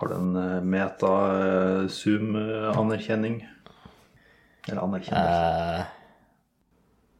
Har du en eh, meta-zoom-anerkjenning? Eller anerkjennelse? Eh,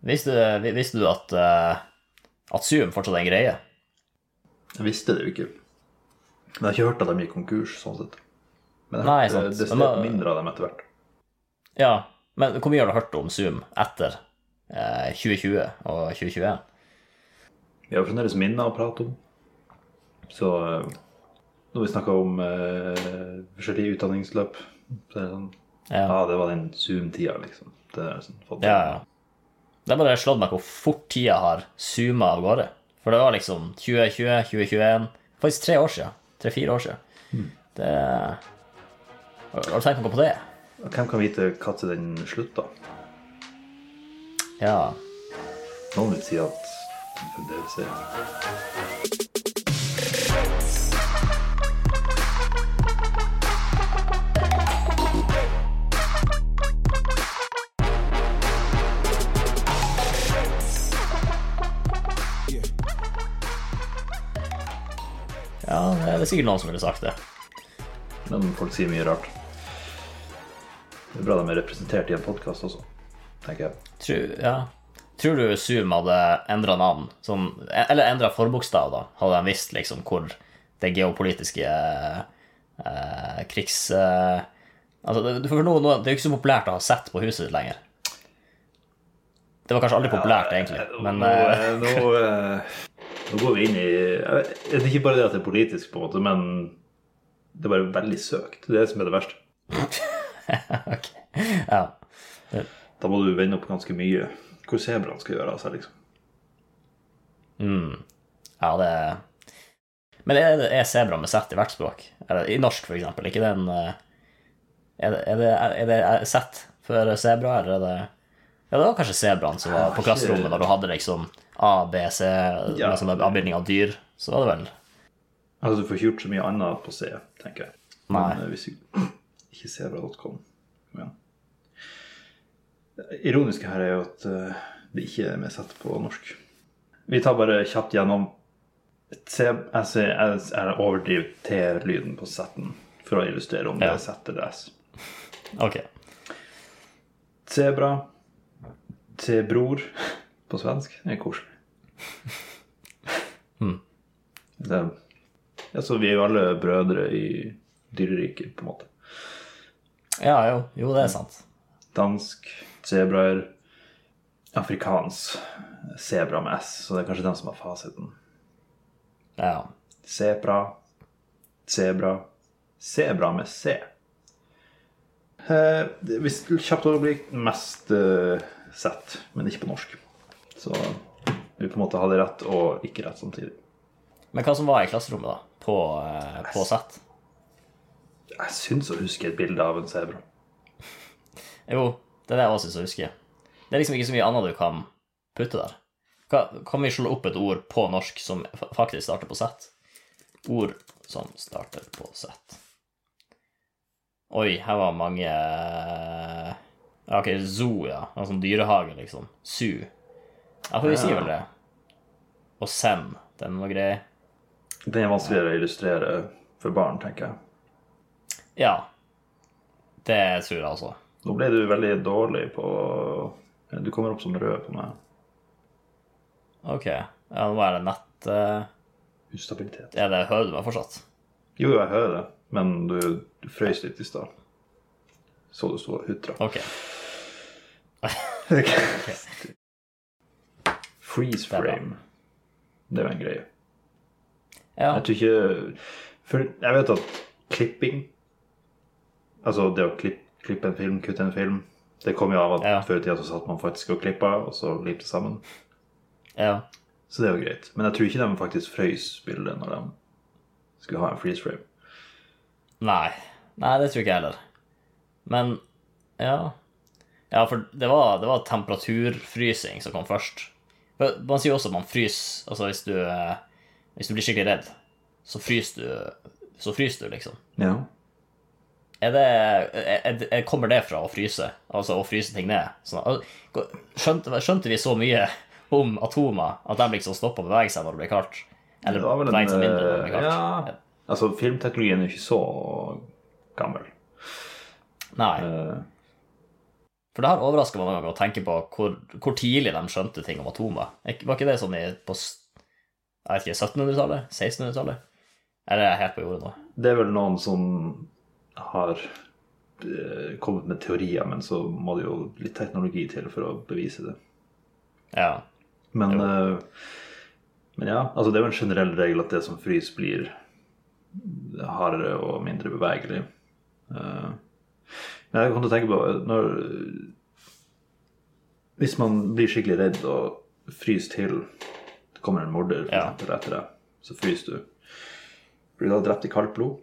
visste, du- visste du at, eh, at Zoom fortsatt er en greie? Jeg visste det jo ikke. Men jeg har ikke hørt at de gikk konkurs, sånn sett. Men jeg har hørt da- mindre av dem etter hvert. Ja, men hvor mye har du hørt om Zoom etter eh, 2020 og 2021? Vi har fremdeles minner å prate om. Så eh, når vi snakka om uh, forskjellige utdanningsløp, så er det sånn Ja. Ja, det var den Zoom-tida, liksom. Det er sånn, fått Ja, ja. Det er bare slått meg hvor fort tida har zooma av gårde. For det var liksom 2020, 2021 Faktisk tre år siden. Tre-fire år siden. Det Har har du tenkt noe på det? Hvem kan vite når den slutta? Ja. Noen vil si at det fremdeles er ja, det er sikkert noen som ville sagt det. Men folk sier mye rart. Det er bra de er representert i en podkast også, tenker jeg. Tror, ja. Tror du Zoom hadde endra navn, sånn, eller endra forbokstav, da, hadde de visst liksom hvor det geopolitiske eh, krigs... Eh, altså, det, for nå, nå, det er jo ikke så populært å ha sett på huset ditt lenger. Det var kanskje aldri populært, egentlig, men nå, eh, eh, nå, eh, nå går vi inn i Det er ikke bare det at det er politisk, på en måte, men det er bare veldig søkt. Det er det som er det verste. ok. Ja. Da må du vende opp ganske mye hvor sebraen skal gjøre av seg, liksom. ja, det Men er, er sebra med sett i hvert språk? Eller i norsk, for eksempel? Ikke den eh, Er det, er det, er det sett for sebra, eller er det Ja, det var kanskje sebraen som var på klasserommet når du hadde liksom A, B, C, Ja. sånne avbildning av dyr. Så var det vel Altså, du får ikke gjort så mye annet på C, tenker jeg. Nei. Men, eh, hvis du ikke sebra.com Kom igjen. Det ironiske her er jo at eh, det ikke er med sett på norsk. Vi tar bare kjapt gjennom C, jeg, jeg, overdriver T-lyden på Z-en for å illustrere om det Ja. er Z eller S. Ok. Sebra. T-bror på svensk. Er koselig. Det er, altså, vi er jo alle brødre i dyreriket, på en måte. Ja, jo. Jo, det er sant. Dansk, sebraer, afrikansk, sebra med S, så det er kanskje den som har fasiten. Ja. Sepra, sebra, sebra med C. Eh, hvis kjapt overblikk, mest eh, sett, men ikke på norsk. Så vi på en måte hadde rett og ikke rett samtidig. Men hva som var i klasserommet, da? På, eh, på sett? Jeg syns å huske et bilde av en sebra. Jo, det er det jeg også syns å huske. Det er liksom ikke så mye annet du kan putte der. Kan, kan vi slå opp et ord på norsk som faktisk starter på Z? Ord som starter på Z. Oi, her var mange ja, Ok, zoo, ja. En sånn dyrehage, liksom. Zoo. Ja, for vi sier vel det. Og sem. Den var grei. Den er vanskeligere å illustrere for barn, tenker jeg. Ja. Det tror jeg også. Nå ble du veldig dårlig på Du kommer opp som rød på meg. Ok. Ja, nå er det nett... uh... Ustabilitet. Er det Hører du meg fortsatt? Jo, jeg hører det, men du, du frøys litt i stad. Så du sto og hutra. Ok. Freeze frame. Det er jo en greie. Ja. Jeg tror ikke For jeg vet at klipping Altså det å klippe, klippe en film, kutte en film Det kom jo av at Ja. før i tida så satt man faktisk og klippa, og så limte sammen. ja. Så det er jo greit. Men jeg tror ikke de faktisk frøys bildet når de skulle ha en freeze frame. Nei. Nei, det tror ikke jeg heller. Men ja Ja, for det var, det var temperaturfrysing som kom først. Man sier også at man fryser Altså hvis du, eh, hvis du blir skikkelig redd, så fryser du, så fryser du, liksom. Ja. Er det, er, er, kommer det fra å fryse? Altså å fryse ting ned? Sånn, skjønte, skjønte vi så mye om atomer at de liksom stoppa å bevege seg når det blir kaldt? Eller Det var vel en, seg mindre når det blir eh, kaldt? ja. Altså, filmteknologien er jo ikke så gammel. Nei. Eh, For det har overraska meg mange ganger å tenke på hvor, hvor tidlig de skjønte ting om atomer. Var ikke det sånn i, på jeg vet ikke, 1700-tallet? 1600-tallet? Eller er jeg helt på jordet nå? det er vel noen som har eh, kommet med teorier, men så må det jo litt teknologi til for å bevise det. Ja. Men, eh, men ja, altså det er jo en generell regel at det som fryser, blir hardere og mindre bevegelig. Eh, jeg kom til å tenke på når Hvis man blir skikkelig redd og fryser til, det kommer en morder for Ja. eksempel, etter deg, så fryser du. Blir du da drept i kaldt blod?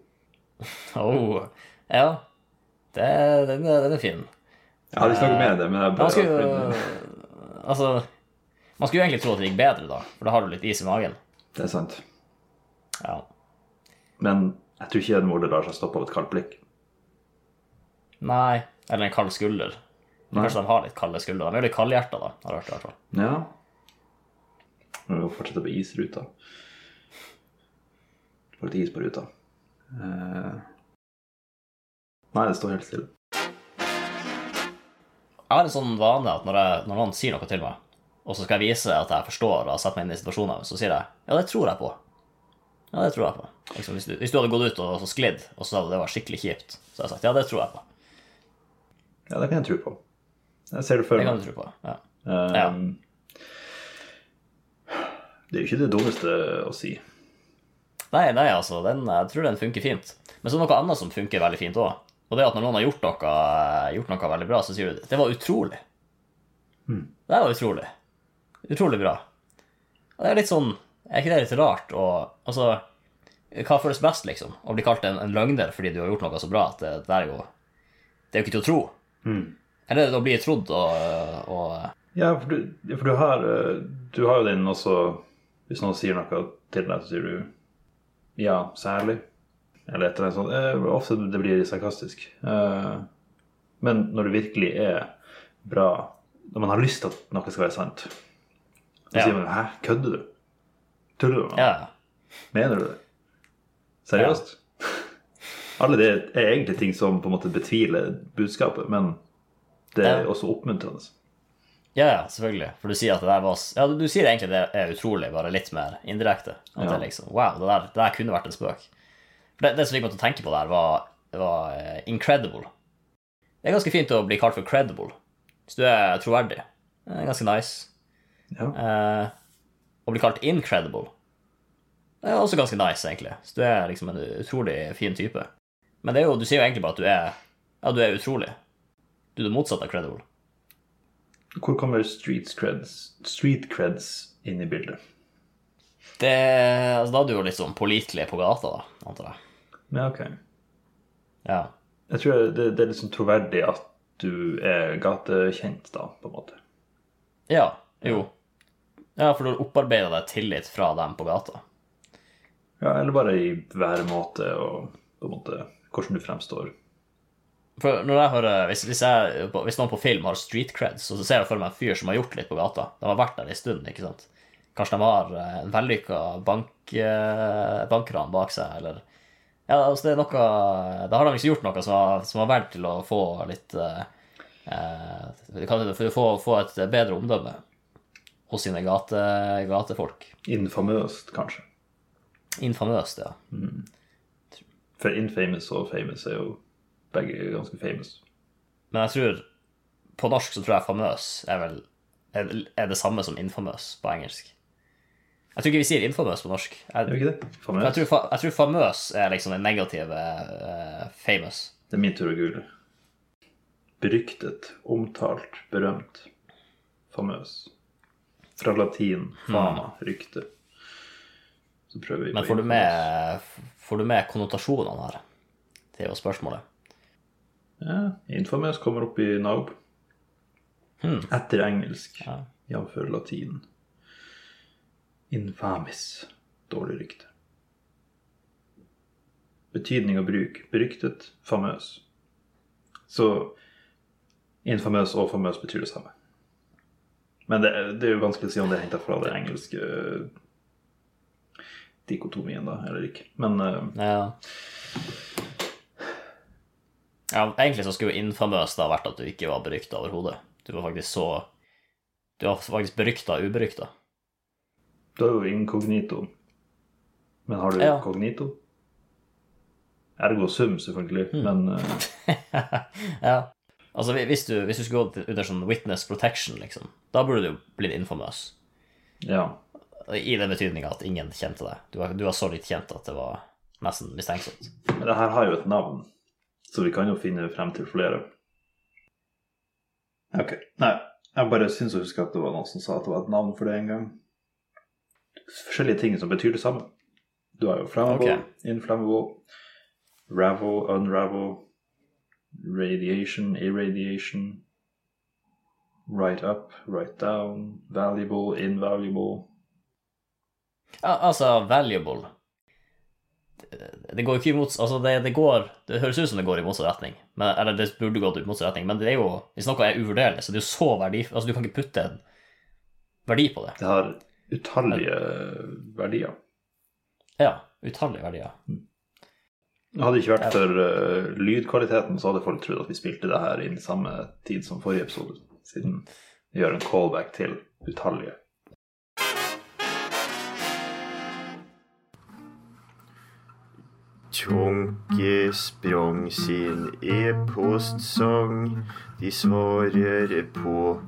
Oh. Ja. Det, den, er, den er fin. Jeg har ikke snakket med det, men jeg Man bare skulle jo Altså Man skulle jo egentlig tro at det gikk bedre, da, for da har du litt is i magen. Det er sant. Ja. Men jeg tror ikke en morder lar seg stoppe av et kaldt blikk. Nei. Eller en kald skulder. Nei. Kanskje de har litt kalde skuldre. De er jo litt kaldhjerta, da. Har jeg hørt i hvert fall. Ja. Vi må fortsette på isruta. Får litt is på ruta. Eh. Nei, det står helt stille. Jeg har en sånn vane at når, jeg, når noen sier noe til meg, og så skal jeg vise at jeg forstår og har satt meg inn i situasjonen, så sier jeg ja, det tror jeg på. Ja, det tror jeg på. Liksom, hvis, du, hvis du hadde gått ut og så sklidd, og så sa du det var skikkelig kjipt, så hadde jeg sagt ja, det tror jeg på. Ja, det kan jeg tro på. Jeg ser det for Det kan du tro på. Ja. Um, ja. Det er jo ikke det dummeste å si. Nei, nei, altså, den, jeg tror den funker fint. Men så er det noe annet som funker veldig fint òg. Og det er at når noen har gjort noe, gjort noe veldig bra, så sier du det var utrolig. Det var utrolig. Utrolig bra. Og det er litt sånn Er ikke det litt rart å Altså, hva føles best, liksom? Å bli kalt en, en løgner fordi du har gjort noe så bra at det, det er jo Det er jo ikke til å tro. Eller da blir bli trodd og, og Ja, for du, for du har eh, Du har jo den også Hvis noen sier noe til deg, så sier du ja, særlig. Eller et eller annet sånt. Eh, ofte det blir sarkastisk. Eh, men når det virkelig er bra Når man har lyst til at noe skal være sant, så Ja. sier man 'hæ, kødder du?' Tuller du med meg? Ja. Mener du det? Seriøst? Alle det er egentlig ting som på en måte betviler budskapet, men det er Ja. også oppmuntrende. Ja, ja, selvfølgelig. For du sier at det der var Ja, du, sier egentlig det er utrolig, bare litt mer indirekte. At Ja. det liksom Wow, det der, det der kunne vært en spøk. For det, det som fikk meg til å tenke på der, var, var uh, incredible. Det er ganske fint å bli kalt for credible. Hvis du er troverdig. Det er ganske nice. Ja. Uh, å bli kalt incredible Det er også ganske nice, egentlig. Så du er liksom en utrolig fin type. Men det jo, du sier jo egentlig bare at du er Ja, du er utrolig. Du er det motsatte av credible. Hvor kommer street creds, street creds inn i bildet? Det, altså, da er du jo litt sånn pålitelig på gata, da, antar jeg. Ja, ok. Ja. Jeg tror det, det er liksom troverdig at du er gatekjent, da, på en måte. ja. Jo. Ja, for du har opparbeida deg tillit fra dem på gata. Ja, eller bare i væremåte og på en måte hvordan du fremstår. For når jeg hører, Hvis, hvis, jeg, hvis noen på film har street creds, så ser jeg for meg en fyr som har gjort litt på gata. De har vært der en stund, ikke sant. Kanskje de har eh, en vellykka bank, eh, bankran bak seg, eller Ja, altså det er noe Da har de ikke gjort noe som har, som har vært til å få litt eh, eh, For å få, få et bedre omdømme hos sine gate, gatefolk. Infamøst, kanskje. Infamøst, ja. For infamous og famous er jo begge ganske famous. Men jeg tror På norsk så tror jeg famøs er vel er, det samme som infamøs på engelsk. Jeg tror ikke vi sier infamøs på norsk. Jeg, Gjør ikke det? jeg, tror, fa- jeg tror famøs er liksom den negative uh, famous. Det er min tur å google. Beryktet, omtalt, berømt. Famøs. Fra latin fama, rykte. Men får du med, får du med konnotasjonene her? Det er jo spørsmålet. Ja, infamous kommer opp i NAUB. Hmm. Etter engelsk, Ja. jf. latin. Infamis. Dårlig rykte. Betydning og bruk. Beryktet, famøs. Så infamøs og famøs betyr det samme. Men det, det er jo vanskelig å si om det er henta fra det engelske dikotomien, da, eller ikke. Men eh, Ja. ja, egentlig så skulle jo infamøst da vært at du ikke var berykta overhodet. Du var faktisk så Du var faktisk berykta uberykta. du har jo inkognito. Men har du Ja. kognito? Ergo sum, selvfølgelig, mm. men eh, ja. Altså, hvis du, hvis du skulle gå under sånn witness protection, liksom, da burde du jo blitt infamøs. ja. I den betydninga at ingen kjente deg. Du var, du var så litt kjent at det var nesten mistenksomt. Men det her har jo et navn, så vi kan jo finne frem til flere. Ok. Nei, jeg bare syns å huske at det var noen som sa at det var et navn for det en gang. Forskjellige ting som betyr det samme. Du har jo flammable, okay. inflammable, ravel, unravel, radiation, irradiation, right up, right down, valuable, invaluable. Ja, altså, valuable Det, går ikke imot Altså, det, det går Det høres ut som det går i motsatt retning. Men, eller det burde gått i motsatt retning, men det er jo Hvis noe er uvurderlig, så det er jo så verdifullt Altså, du kan ikke putte en verdi på det. Det har utallige verdier. Ja. Utallige verdier. Hadde det ikke vært for uh, lydkvaliteten, så hadde folk trodd at vi spilte det her inn i samme tid som forrige episode, siden vi gjør en callback til utallige. Tjonke sprang sin e-postsang. De svarer på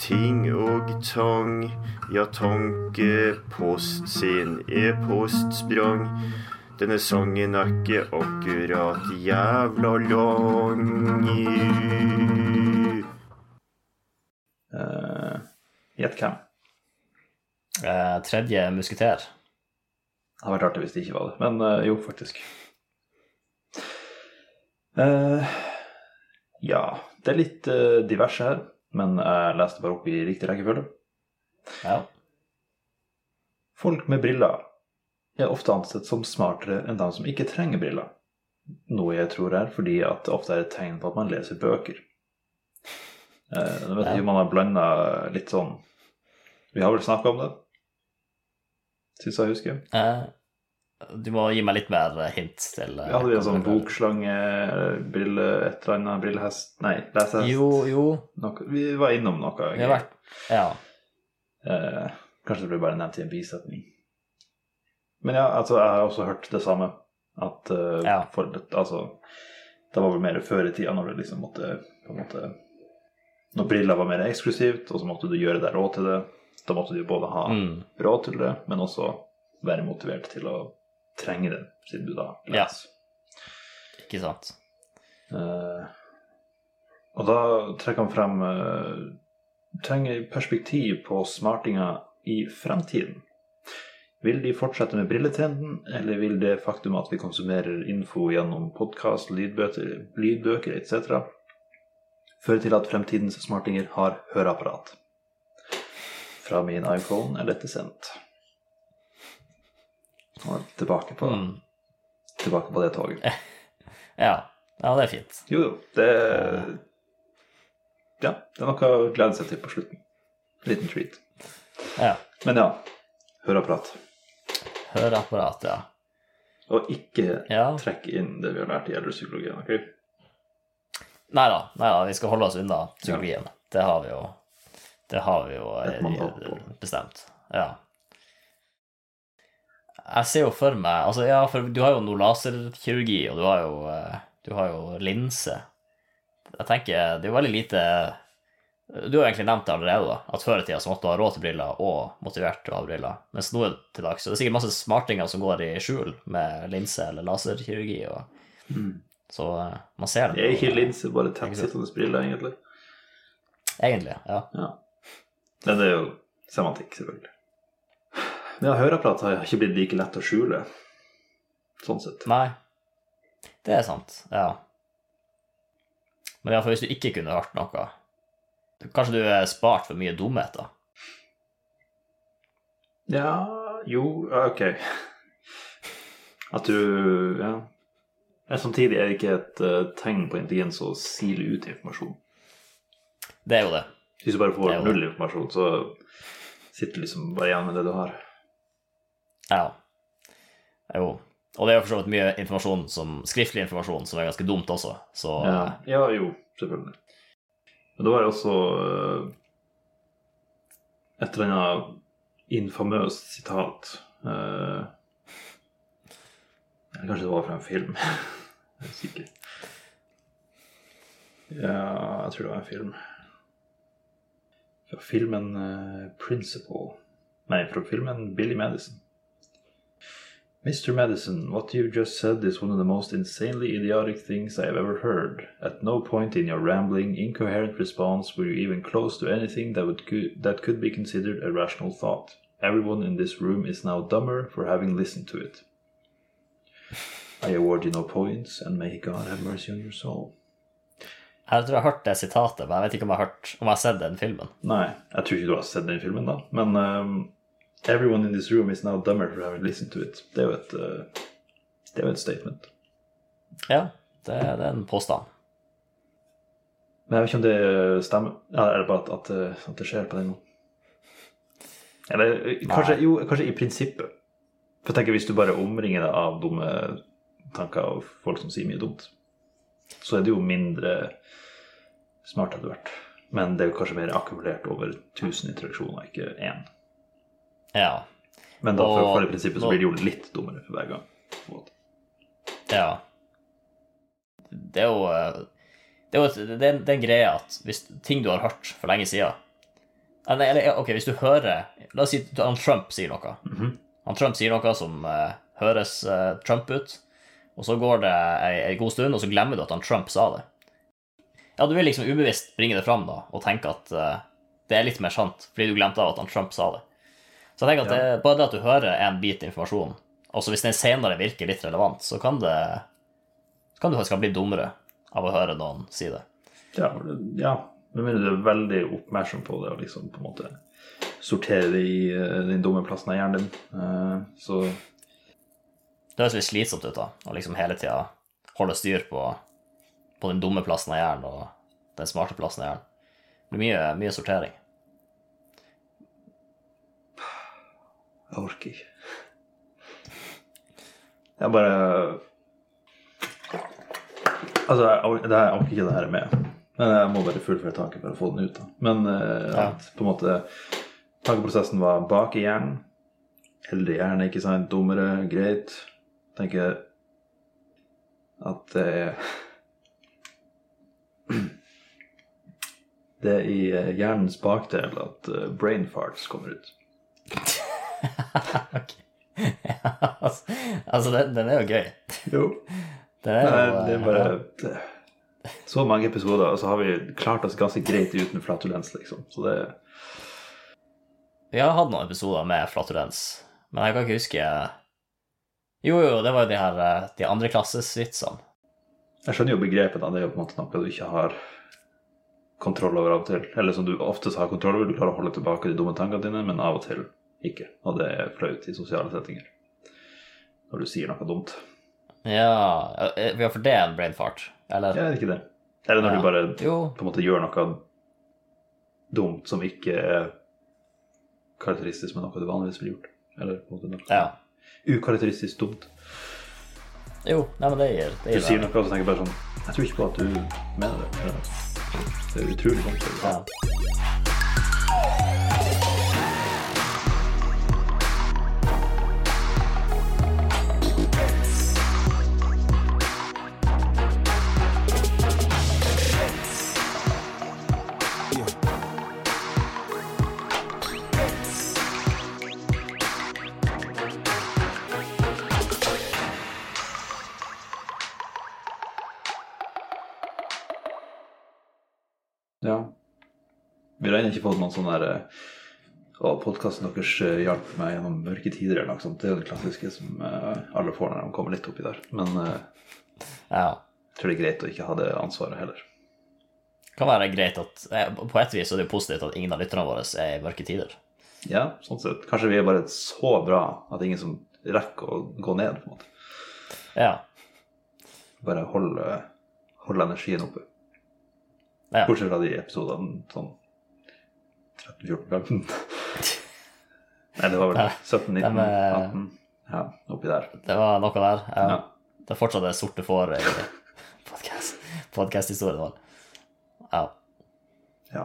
ting og tang. Ja, tankepost sin e-post sprang. Denne sangen er ikke akkurat jævla lang. Gjett uh, hvem? Uh, tredje musketer. Det hadde vært artig hvis det ikke var det, men uh, jo, faktisk. Uh, ja, det er litt uh, diverse her, men jeg leste bare opp i riktig rekkefølge. Ja. Folk med briller er ofte ansett som smartere enn de som ikke trenger briller. Noe jeg tror er fordi at det ofte er et tegn på at man leser bøker. Uh, vet Ja. man har blanda litt sånn Vi har vel snakka om det, syns jeg husker. Eh, du må gi meg litt mer eh, hint til eh, hadde vi en sånn bokslange, brille, et eller annet, brillehest Nei, lesehest. Jo, jo. Noe. Vi var innom noe. Vi har vært Ja. Eh, kanskje det ble bare nevnt i en bisetning. Men ja, altså, jeg har også hørt det samme. At uh, Ja. for, altså, det var vel mer før i tida når det liksom måtte på en måte Når briller var mer eksklusivt, og så måtte du gjøre deg råd til det. Da måtte du både ha Mm. råd til det, men også være motivert til å trenge det, siden du da Ja. Ikke sant. Uh, og da trekker han frem uh, trenger perspektiv på smartinga i fremtiden. Vil de fortsette med brilletrenden, eller vil det faktum at vi konsumerer info gjennom podkast, lydbøker etc., føre til at fremtidens smartinger har høreapparat? Fra min iPhone er dette sendt. Og tilbake på, Mm. tilbake på det toget. Ja. ja, det er fint. Jo, jo. Det Ja, det er noe å glede seg til på slutten. Liten treat. Ja. Men ja, høreapparat. Høreapparat, ja. Og ikke Ja. trekke inn det vi har lært i eldrepsykologien. ok? Nei da, vi skal holde oss unna psykologien. Det har vi jo Det har vi jo eh, bestemt. Ja. Jeg ser jo for meg Altså, ja, for du har jo noe laserkirurgi, og du har jo eh, Du har jo linse. Jeg tenker Det er jo veldig lite Du har egentlig nevnt det allerede, da, at før i tida så måtte du ha råd til briller og motivert til å ha briller. Mens nå til dags så det er sikkert masse smartinger som går i skjul med linse eller laserkirurgi. Og, Så eh, man ser det. Det er ikke linse, bare tettsittende briller, egentlig. Egentlig, ja. Ja. Men det er jo semantikk, selvfølgelig. Men ja, høreapparat har ikke blitt like lett å skjule, sånn sett. Nei. Det er sant, ja. Men iallfall hvis du ikke kunne hørt noe Kanskje du er spart for mye dumheter? Ja Jo, ok. At du Ja. Men samtidig er det ikke et eh, tegn på intelligens å sile ut informasjon. Det er jo det. Hvis du bare får det. null informasjon, så sitter du liksom bare igjen med det du har. Ja. Jo. Og det er jo for så vidt mye informasjon som, skriftlig informasjon som er ganske dumt også, så Ja, ja jo, selvfølgelig. Men det var jo også eh, et eller annet infamøst sitat uh, kanskje det var fra en film. Jeg er sikker. Ja, jeg tror det var en film. Fra filmen eh, 'Principle'. Nei, fra filmen 'Billy Madison'. Mr. Madison, what you just said is one of the most insanely idiotic things I have ever heard. At no point in your rambling, incoherent response were you even close to anything that would cou- that could be considered a rational thought. Everyone in this room is now dumber for having listened to it. I award you no points, and may God have mercy on your soul. Jeg tror jeg har hørt det sitatet, men jeg vet ikke om jeg har, hørt, om jeg har sett den filmen. Nei, jeg tror ikke du har sett den filmen, da. Men um, Everyone in this room is now dumber for having listened to it. Det er jo et, uh, det er jo et statement. Ja, det, det er en påstand. Men jeg vet ikke om det stemmer. Eller er det bare at, at, eh, at det skjer på den måten? Eller eh, kanskje, jo, kanskje i prinsippet. For jeg tenker Hvis du bare omringer deg av dumme tanker og folk som sier mye dumt, så er det jo mindre smart etter hvert. Men det er jo kanskje mer akkumulert over 1000 interaksjoner, ikke én. Ja. Men da for, for det prinsippet så blir det jo litt dummere for hver gang. på en måte. Ja. Det er jo eh, Det er jo det er, det er en greie at hvis ting du har hørt for lenge siden Eller, eller ok, hvis du hører La oss si han Trump sier noe. Han Trump sier noe som uh, høres uh, Trump ut, og så går det ei, ei god stund, og så glemmer du at han Trump sa det. Ja, du vil liksom ubevisst bringe det fram da, og tenke at uh, det er litt mer sant, fordi du glemte av at han Trump sa det. Så jeg tenker at det, bare det at du hører en bit informasjon, og så hvis den senere virker litt relevant, så kan det så kan du faktisk bli dummere av å høre noen si det. Ja, ja. Med mindre du er veldig oppmerksom på det og liksom på en måte sortere det i eh, den dumme plassen av hjernen din. Eh, så Det høres litt slitsomt ut, da, å liksom hele tida holde styr på, på den dumme plassen av hjernen og den smarte plassen av hjernen. Det blir mye, mye sortering. jeg orker ikke. Jeg bare Altså, jeg, or- det her, jeg orker ikke det her med. Men jeg må bare fullføre taket for å få den ut. da. Men eh, Ja. at på en måte tankeprosessen var bak i hjernen. Eldre hjerne, ikke sant. Dummere, greit. Tenker at det er Det er i eh, hjernens bakdel at eh, brain farts kommer ut. Ok. Ja, altså, altså den, den er jo gøy. Jo. Den er jo, Nei, det er bare det, Så mange episoder, og så har vi klart oss ganske greit uten flatulens, liksom. Så det Vi har hatt noen episoder med flatulens, men jeg kan ikke huske Jo, jo, det var jo de her eh, de andreklassesvitsene. Jeg skjønner jo begrepet, da. Det er jo på en måte noe du ikke har kontroll over av og til. Eller som du oftest har kontroll over. Du klarer å holde tilbake de dumme tankene dine, men av og til ikke. Og det er flaut i sosiale settinger. Når du sier noe dumt. Ja, vi ja, for det er en brain fart, eller? Ja, ikke det? Eller når Ja. du bare på en måte gjør noe dumt som ikke er karakteristisk med noe du vanligvis ville gjort. Eller på en måte noe Ja. Ukarakteristisk dumt. Jo, nei, men det gir, det Du gir sier noe og så tenker jeg bare sånn Jeg tror ikke på at du mener det. Det er utrolig dumt. Ja. Ennå ikke fått noen sånn der Og podkasten deres eh, hjalp meg gjennom mørke tider eller noe sånt. Det er jo det klassiske som eh, alle får når de kommer litt oppi der. Men eh, ja. jeg tror det er greit å ikke ha det ansvaret heller. Det kan være greit at eh, På et vis er det jo positivt at ingen av lytterne våre er i mørke tider. Ja, sånn sett. Kanskje vi er bare så bra at det er ingen som rekker å gå ned, på en måte. Ja. Bare holde, holde energien oppe. ja. Bortsett fra de episodene sånn 13-14-15. Nei, det var vel 17-19? dem er- 18? Ja, oppi der. Det var noe der. Ja. Ja. Det er fortsatt det sorte fåret i podcast-historien vår. Ja. ja.